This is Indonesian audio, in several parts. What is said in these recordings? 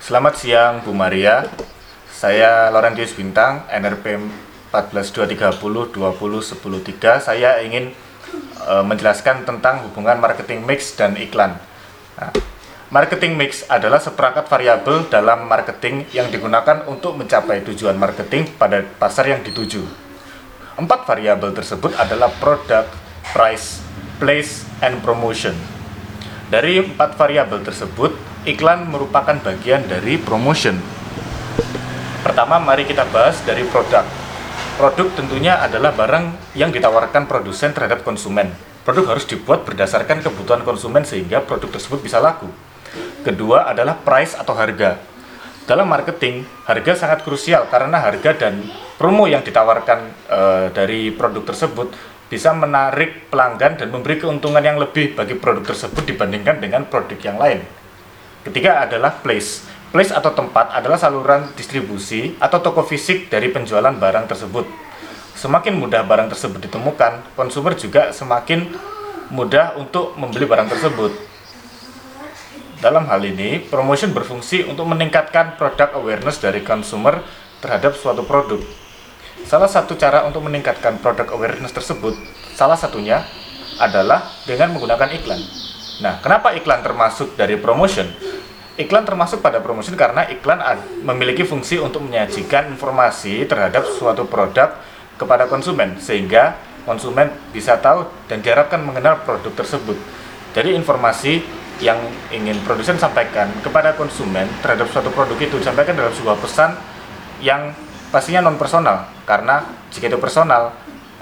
Selamat siang Bu Maria. Saya Laurentius Bintang, NRP 142330 20103. Saya ingin e, menjelaskan tentang hubungan marketing mix dan iklan. Nah, marketing mix adalah seperangkat variabel dalam marketing yang digunakan untuk mencapai tujuan marketing pada pasar yang dituju. Empat variabel tersebut adalah product, price, place, and promotion. Dari empat variabel tersebut, iklan merupakan bagian dari promotion. Pertama, mari kita bahas dari produk. Produk tentunya adalah barang yang ditawarkan produsen terhadap konsumen. Produk harus dibuat berdasarkan kebutuhan konsumen sehingga produk tersebut bisa laku. Kedua adalah price atau harga. Dalam marketing, harga sangat krusial karena harga dan promo yang ditawarkan e, dari produk tersebut bisa menarik pelanggan dan memberi keuntungan yang lebih bagi produk tersebut dibandingkan dengan produk yang lain. Ketiga adalah place. Place atau tempat adalah saluran distribusi atau toko fisik dari penjualan barang tersebut. Semakin mudah barang tersebut ditemukan, konsumer juga semakin mudah untuk membeli barang tersebut. Dalam hal ini, promotion berfungsi untuk meningkatkan produk awareness dari konsumer terhadap suatu produk. Salah satu cara untuk meningkatkan produk awareness tersebut, salah satunya adalah dengan menggunakan iklan. Nah, kenapa iklan termasuk dari promotion? Iklan termasuk pada promotion karena iklan memiliki fungsi untuk menyajikan informasi terhadap suatu produk kepada konsumen sehingga konsumen bisa tahu dan diharapkan mengenal produk tersebut. Jadi informasi yang ingin produsen sampaikan kepada konsumen terhadap suatu produk itu disampaikan dalam sebuah pesan yang pastinya non personal karena jika itu personal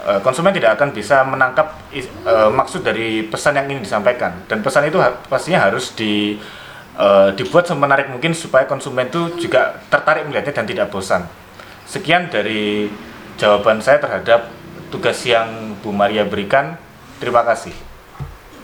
eh, konsumen tidak akan bisa menangkap uh, maksud dari pesan yang ingin disampaikan dan pesan itu pastinya harus di uh, dibuat semenarik mungkin supaya konsumen itu juga tertarik melihatnya dan tidak bosan. Sekian dari jawaban saya terhadap tugas yang Bu Maria berikan. Terima kasih.